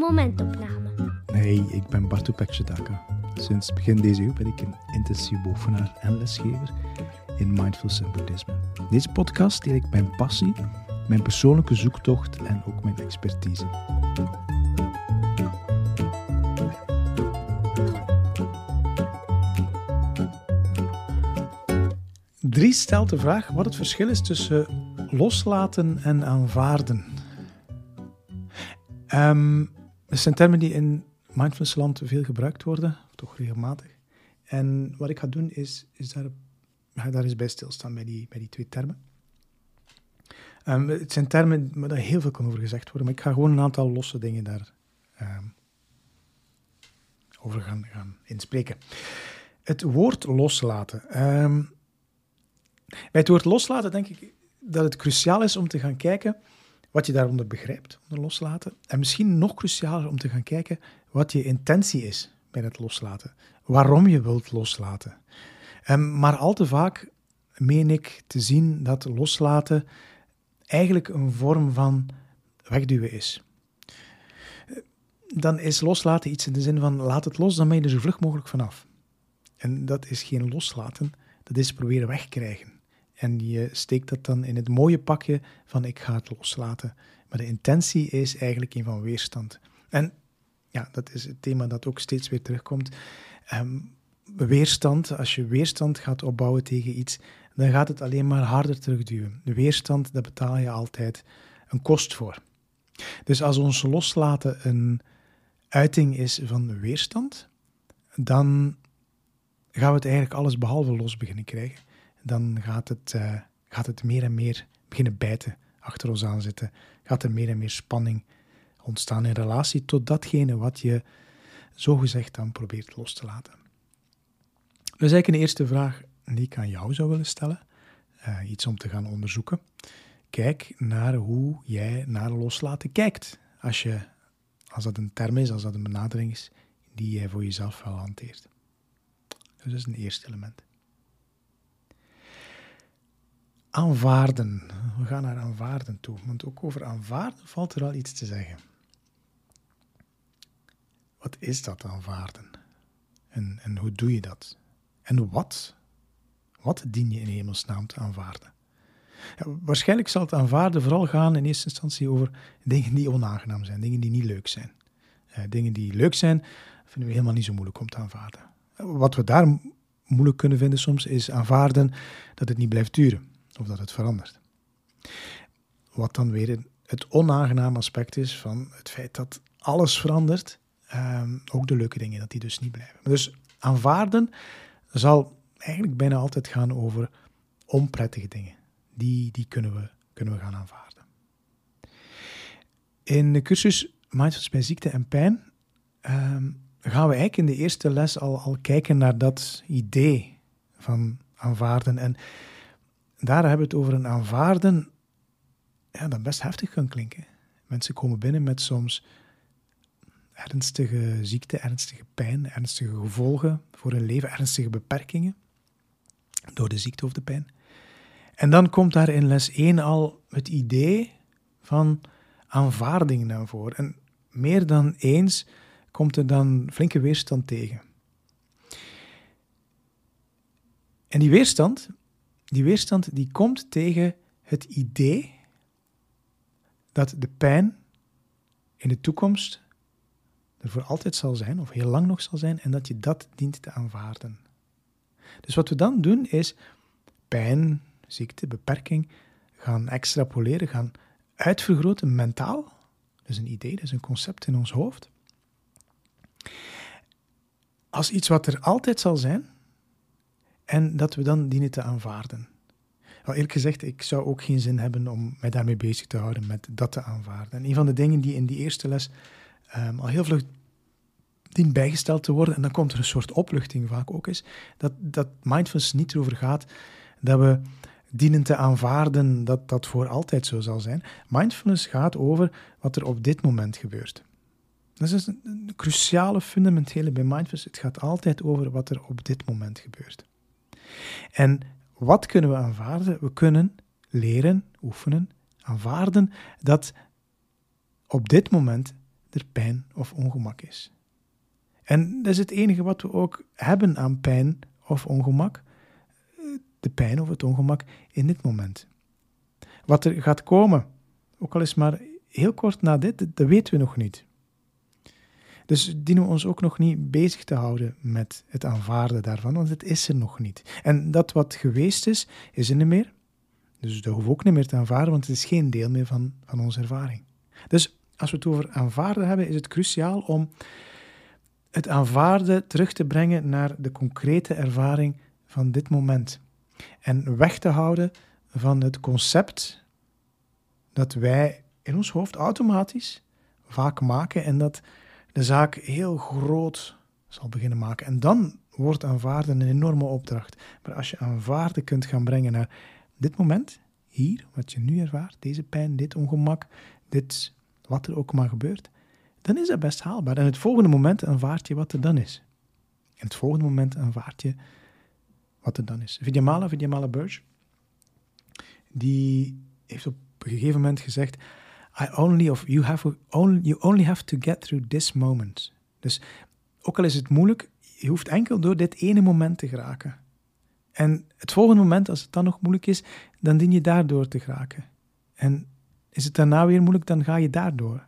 momentopname. Hey, ik ben Bartu Pekjedaka. Sinds begin deze eeuw ben ik een intensief bovenaar en lesgever in Mindfulness en Boeddhisme. Deze podcast deel ik mijn passie, mijn persoonlijke zoektocht en ook mijn expertise. Drie stelt de vraag wat het verschil is tussen loslaten en aanvaarden. Um, dat zijn termen die in mindfulnessland veel gebruikt worden, toch regelmatig. En wat ik ga doen is, is daar, ga daar eens bij stilstaan bij die, bij die twee termen. Um, het zijn termen waar heel veel kan over gezegd worden, maar ik ga gewoon een aantal losse dingen daar um, over gaan, gaan inspreken. Het woord loslaten. Um, bij het woord loslaten denk ik dat het cruciaal is om te gaan kijken wat je daaronder begrijpt, onder loslaten. En misschien nog crucialer om te gaan kijken wat je intentie is bij het loslaten. Waarom je wilt loslaten. Um, maar al te vaak meen ik te zien dat loslaten eigenlijk een vorm van wegduwen is. Dan is loslaten iets in de zin van laat het los, dan ben je er zo vlug mogelijk vanaf. En dat is geen loslaten, dat is proberen wegkrijgen. En je steekt dat dan in het mooie pakje van ik ga het loslaten. Maar de intentie is eigenlijk een van weerstand. En ja, dat is het thema dat ook steeds weer terugkomt. Um, weerstand, als je weerstand gaat opbouwen tegen iets, dan gaat het alleen maar harder terugduwen. De weerstand, daar betaal je altijd een kost voor. Dus als ons loslaten een uiting is van weerstand, dan gaan we het eigenlijk alles behalve los beginnen krijgen dan gaat het, uh, gaat het meer en meer beginnen bijten, achter ons aan zitten. Gaat er meer en meer spanning ontstaan in relatie tot datgene wat je zogezegd dan probeert los te laten. Dus eigenlijk een eerste vraag die ik aan jou zou willen stellen. Uh, iets om te gaan onderzoeken. Kijk naar hoe jij naar loslaten kijkt. Als, je, als dat een term is, als dat een benadering is, die jij voor jezelf wel hanteert. Dus dat is een eerste element. Aanvaarden. We gaan naar aanvaarden toe. Want ook over aanvaarden valt er al iets te zeggen. Wat is dat aanvaarden? En, en hoe doe je dat? En wat? Wat dien je in hemelsnaam te aanvaarden? Ja, waarschijnlijk zal het aanvaarden vooral gaan in eerste instantie over dingen die onaangenaam zijn, dingen die niet leuk zijn. Dingen die leuk zijn, vinden we helemaal niet zo moeilijk om te aanvaarden. Wat we daar moeilijk kunnen vinden soms, is aanvaarden dat het niet blijft duren of dat het verandert. Wat dan weer het onaangename aspect is van het feit dat alles verandert, ehm, ook de leuke dingen, dat die dus niet blijven. Dus aanvaarden zal eigenlijk bijna altijd gaan over onprettige dingen. Die, die kunnen, we, kunnen we gaan aanvaarden. In de cursus Mindfulness bij ziekte en pijn ehm, gaan we eigenlijk in de eerste les al, al kijken naar dat idee van aanvaarden. En daar hebben we het over een aanvaarden ja, dat best heftig kan klinken. Mensen komen binnen met soms ernstige ziekte, ernstige pijn, ernstige gevolgen voor hun leven, ernstige beperkingen door de ziekte of de pijn. En dan komt daar in les 1 al het idee van aanvaarding naar voren. En meer dan eens komt er dan flinke weerstand tegen. En die weerstand, die weerstand die komt tegen het idee dat de pijn in de toekomst er voor altijd zal zijn, of heel lang nog zal zijn, en dat je dat dient te aanvaarden. Dus wat we dan doen is pijn, ziekte, beperking gaan extrapoleren, gaan uitvergroten mentaal. Dat is een idee, dat is een concept in ons hoofd. Als iets wat er altijd zal zijn, en dat we dan dienen te aanvaarden. Wel, eerlijk gezegd, ik zou ook geen zin hebben om mij daarmee bezig te houden, met dat te aanvaarden. En een van de dingen die in die eerste les um, al heel vlug dient bijgesteld te worden, en dan komt er een soort opluchting vaak ook is, dat, dat mindfulness niet erover gaat dat we dienen te aanvaarden dat dat voor altijd zo zal zijn. Mindfulness gaat over wat er op dit moment gebeurt. Dat is een cruciale, fundamentele bij mindfulness. Het gaat altijd over wat er op dit moment gebeurt. En wat kunnen we aanvaarden? We kunnen leren, oefenen, aanvaarden dat op dit moment er pijn of ongemak is. En dat is het enige wat we ook hebben aan pijn of ongemak. De pijn of het ongemak in dit moment. Wat er gaat komen, ook al is maar heel kort na dit, dat weten we nog niet. Dus dienen we ons ook nog niet bezig te houden met het aanvaarden daarvan, want het is er nog niet. En dat wat geweest is, is er niet meer. Dus dat hoeven we ook niet meer te aanvaarden, want het is geen deel meer van, van onze ervaring. Dus als we het over aanvaarden hebben, is het cruciaal om het aanvaarden terug te brengen naar de concrete ervaring van dit moment. En weg te houden van het concept dat wij in ons hoofd automatisch vaak maken en dat de zaak heel groot zal beginnen maken. En dan wordt aanvaarden een enorme opdracht. Maar als je aanvaarden kunt gaan brengen naar dit moment, hier, wat je nu ervaart, deze pijn, dit ongemak, dit wat er ook maar gebeurt, dan is dat best haalbaar. En het volgende moment aanvaard je wat er dan is. En het volgende moment aanvaard je wat er dan is. Vidyamala, Vidyamala Burge, die heeft op een gegeven moment gezegd, I only of you have only, you only have to get through this moment. Dus ook al is het moeilijk, je hoeft enkel door dit ene moment te geraken. En het volgende moment, als het dan nog moeilijk is, dan dien je daardoor te geraken. En is het daarna weer moeilijk, dan ga je daardoor.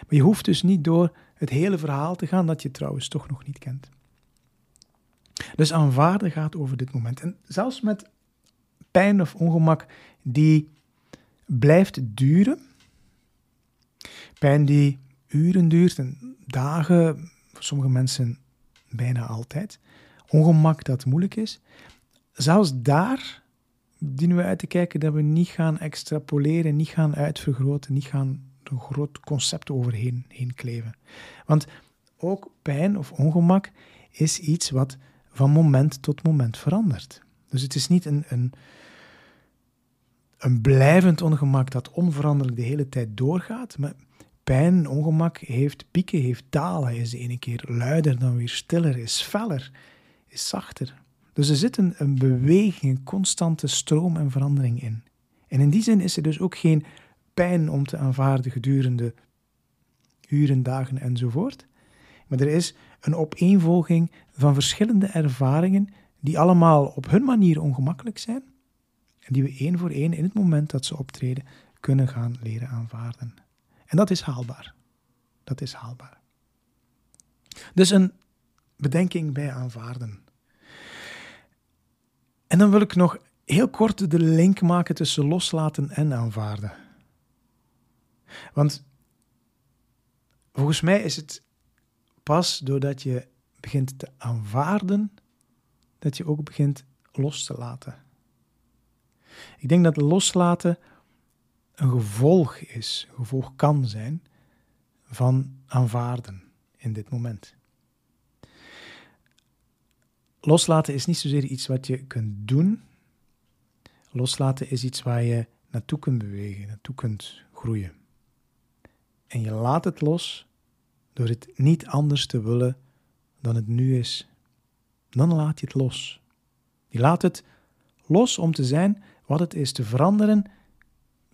Maar je hoeft dus niet door het hele verhaal te gaan dat je trouwens toch nog niet kent. Dus aanvaarden gaat over dit moment. En zelfs met pijn of ongemak die blijft duren, pijn die uren duurt en dagen, voor sommige mensen bijna altijd, ongemak dat moeilijk is, zelfs daar dienen we uit te kijken dat we niet gaan extrapoleren, niet gaan uitvergroten, niet gaan een groot concept overheen heen kleven. Want ook pijn of ongemak is iets wat van moment tot moment verandert. Dus het is niet een, een, een blijvend ongemak dat onveranderlijk de hele tijd doorgaat. Maar pijn, ongemak heeft pieken, heeft dalen. Is de ene keer luider, dan weer stiller, is feller, is zachter. Dus er zit een, een beweging, een constante stroom en verandering in. En in die zin is er dus ook geen pijn om te aanvaarden gedurende uren, dagen enzovoort. Maar er is een opeenvolging van verschillende ervaringen die allemaal op hun manier ongemakkelijk zijn en die we één voor één in het moment dat ze optreden kunnen gaan leren aanvaarden. En dat is haalbaar. Dat is haalbaar. Dus een bedenking bij aanvaarden. En dan wil ik nog heel kort de link maken tussen loslaten en aanvaarden. Want volgens mij is het pas doordat je begint te aanvaarden, dat je ook begint los te laten. Ik denk dat loslaten een gevolg is, een gevolg kan zijn van aanvaarden in dit moment. Loslaten is niet zozeer iets wat je kunt doen. Loslaten is iets waar je naartoe kunt bewegen, naartoe kunt groeien. En je laat het los door het niet anders te willen dan het nu is. Dan laat je het los. Je laat het los om te zijn wat het is, te veranderen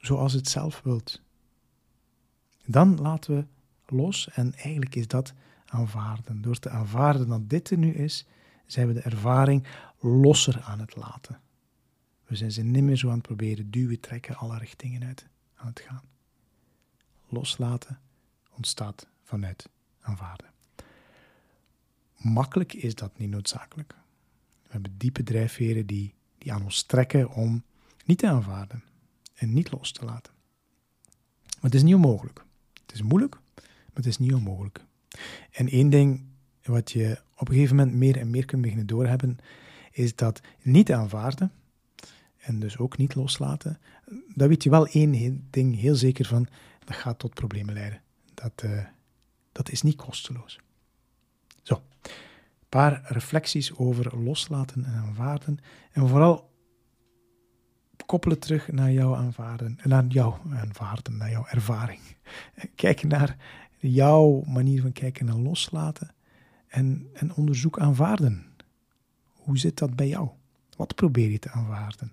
zoals het zelf wilt. Dan laten we los en eigenlijk is dat aanvaarden. Door te aanvaarden dat dit er nu is, zijn we de ervaring losser aan het laten. We zijn ze niet meer zo aan het proberen duwen, trekken, alle richtingen uit aan het gaan. Loslaten ontstaat vanuit aanvaarden. Makkelijk is dat niet noodzakelijk. We hebben diepe drijfveren die, die aan ons trekken om niet te aanvaarden en niet los te laten. Maar het is niet onmogelijk. Het is moeilijk, maar het is niet onmogelijk. En één ding wat je op een gegeven moment meer en meer kunt beginnen doorhebben, is dat niet aanvaarden en dus ook niet loslaten, daar weet je wel één ding heel zeker van, dat gaat tot problemen leiden. Dat, uh, dat is niet kosteloos. Zo, een paar reflecties over loslaten en aanvaarden. En vooral koppelen terug naar jouw aanvaarden, naar jouw aanvaarden, naar jouw ervaring. Kijk naar jouw manier van kijken naar loslaten en, en onderzoek aanvaarden. Hoe zit dat bij jou? Wat probeer je te aanvaarden?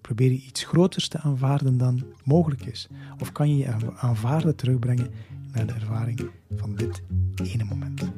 Probeer je iets groters te aanvaarden dan mogelijk is? Of kan je je aanvaarden terugbrengen naar de ervaring van dit ene moment?